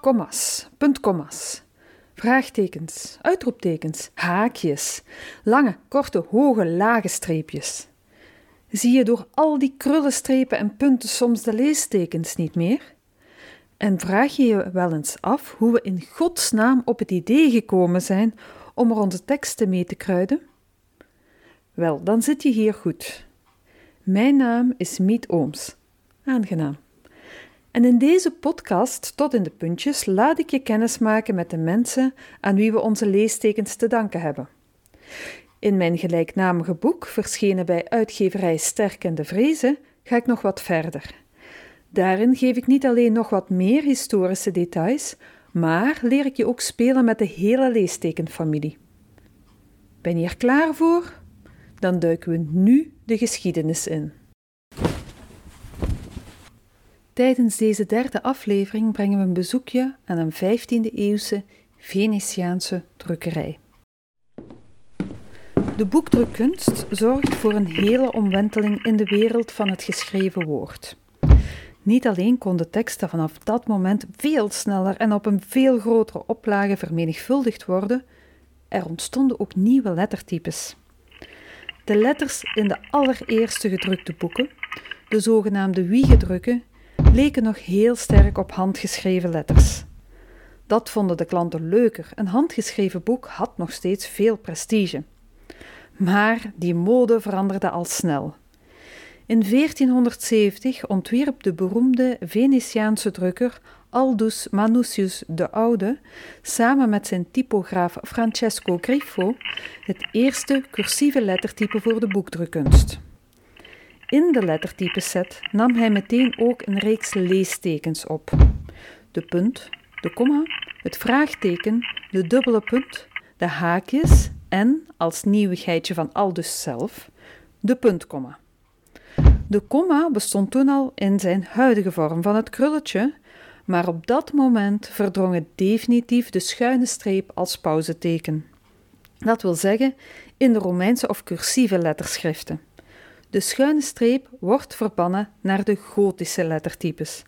Kommas, puntkommas, vraagtekens, uitroeptekens, haakjes, lange, korte, hoge, lage streepjes. Zie je door al die krullenstrepen en punten soms de leestekens niet meer? En vraag je je wel eens af hoe we in godsnaam op het idee gekomen zijn om er onze teksten mee te kruiden? Wel, dan zit je hier goed. Mijn naam is Miet Ooms. Aangenaam. En in deze podcast, tot in de puntjes, laat ik je kennis maken met de mensen aan wie we onze leestekens te danken hebben. In mijn gelijknamige boek, verschenen bij uitgeverij Sterk en de Vrezen, ga ik nog wat verder. Daarin geef ik niet alleen nog wat meer historische details, maar leer ik je ook spelen met de hele leestekenfamilie. Ben je er klaar voor? Dan duiken we nu de geschiedenis in. Tijdens deze derde aflevering brengen we een bezoekje aan een 15e-eeuwse Venetiaanse drukkerij. De boekdrukkunst zorgt voor een hele omwenteling in de wereld van het geschreven woord. Niet alleen konden teksten vanaf dat moment veel sneller en op een veel grotere oplage vermenigvuldigd worden, er ontstonden ook nieuwe lettertypes. De letters in de allereerste gedrukte boeken, de zogenaamde wiegedrukken, leken nog heel sterk op handgeschreven letters. Dat vonden de klanten leuker. Een handgeschreven boek had nog steeds veel prestige. Maar die mode veranderde al snel. In 1470 ontwierp de beroemde Venetiaanse drukker Aldus Manutius de Oude samen met zijn typograaf Francesco Griffo het eerste cursieve lettertype voor de boekdrukkunst. In de lettertypeset nam hij meteen ook een reeks leestekens op: de punt, de komma, het vraagteken, de dubbele punt, de haakjes en, als nieuwigheidje van Aldus zelf, de puntkomma. De komma bestond toen al in zijn huidige vorm van het krulletje, maar op dat moment verdrong het definitief de schuine streep als pauzeteken. Dat wil zeggen in de Romeinse of cursieve letterschriften. De schuine streep wordt verbannen naar de gotische lettertypes.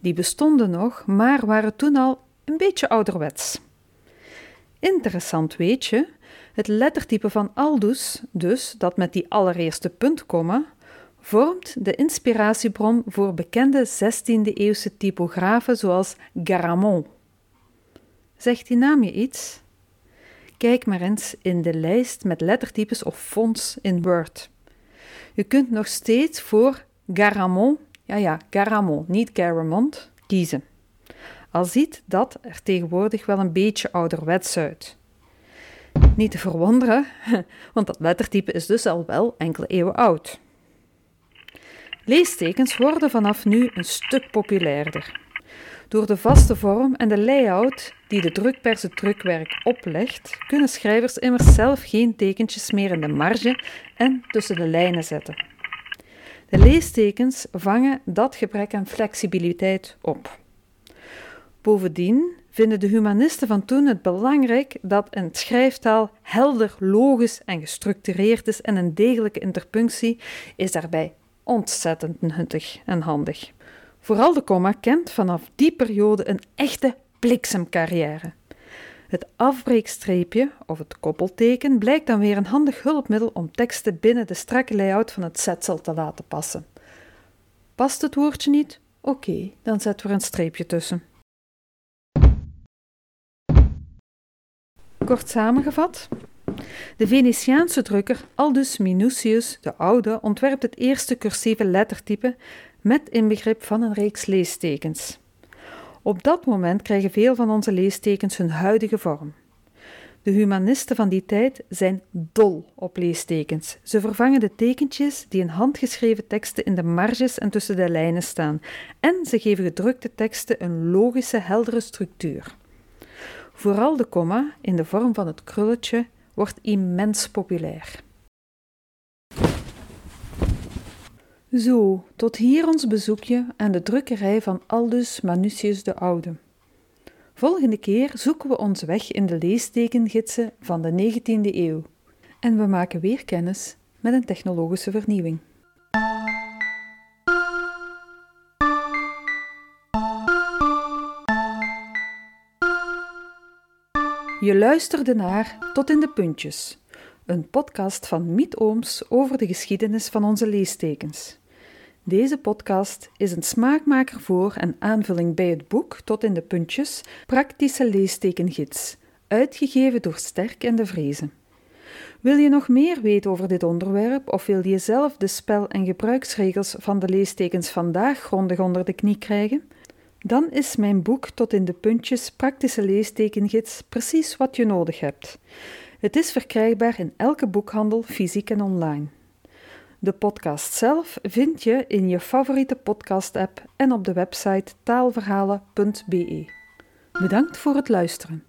Die bestonden nog, maar waren toen al een beetje ouderwets. Interessant weet je, het lettertype van Aldus, dus dat met die allereerste puntkomma, vormt de inspiratiebron voor bekende 16e-eeuwse typografen zoals Garamond. Zegt die naam je iets? Kijk maar eens in de lijst met lettertypes of fonts in Word. Je kunt nog steeds voor Garamond, ja ja, Garamond, niet Garamond, kiezen. Al ziet dat er tegenwoordig wel een beetje ouderwets uit. Niet te verwonderen, want dat lettertype is dus al wel enkele eeuwen oud. Leestekens worden vanaf nu een stuk populairder. Door de vaste vorm en de layout die de drukpers het drukwerk oplegt, kunnen schrijvers immers zelf geen tekentjes meer in de marge en tussen de lijnen zetten. De leestekens vangen dat gebrek aan flexibiliteit op. Bovendien vinden de humanisten van toen het belangrijk dat een schrijftaal helder, logisch en gestructureerd is en een degelijke interpunctie is daarbij ontzettend nuttig en handig. Vooral de komma kent vanaf die periode een echte bliksemcarrière. Het afbreekstreepje of het koppelteken blijkt dan weer een handig hulpmiddel om teksten binnen de strakke layout van het zetsel te laten passen. Past het woordje niet? Oké, dan zetten we er een streepje tussen. Kort samengevat, de Venetiaanse drukker Aldus Minucius de Oude ontwerpt het eerste cursieve lettertype met inbegrip van een reeks leestekens. Op dat moment krijgen veel van onze leestekens hun huidige vorm. De humanisten van die tijd zijn dol op leestekens. Ze vervangen de tekentjes die in handgeschreven teksten in de marges en tussen de lijnen staan, en ze geven gedrukte teksten een logische, heldere structuur. Vooral de komma in de vorm van het krulletje wordt immens populair. Zo, tot hier ons bezoekje aan de drukkerij van Aldus Manutius de Oude. Volgende keer zoeken we ons weg in de leestekengidsen van de 19e eeuw en we maken weer kennis met een technologische vernieuwing. Je luisterde naar Tot in de Puntjes, een podcast van Miet Ooms over de geschiedenis van onze leestekens. Deze podcast is een smaakmaker voor en aanvulling bij het boek Tot in de Puntjes, Praktische Leestekengids, uitgegeven door Sterk en de Vrezen. Wil je nog meer weten over dit onderwerp of wil je zelf de spel- en gebruiksregels van de leestekens vandaag grondig onder de knie krijgen? Dan is mijn boek Tot in de Puntjes Praktische Leestekengids precies wat je nodig hebt. Het is verkrijgbaar in elke boekhandel, fysiek en online. De podcast zelf vind je in je favoriete podcast-app en op de website taalverhalen.be. Bedankt voor het luisteren.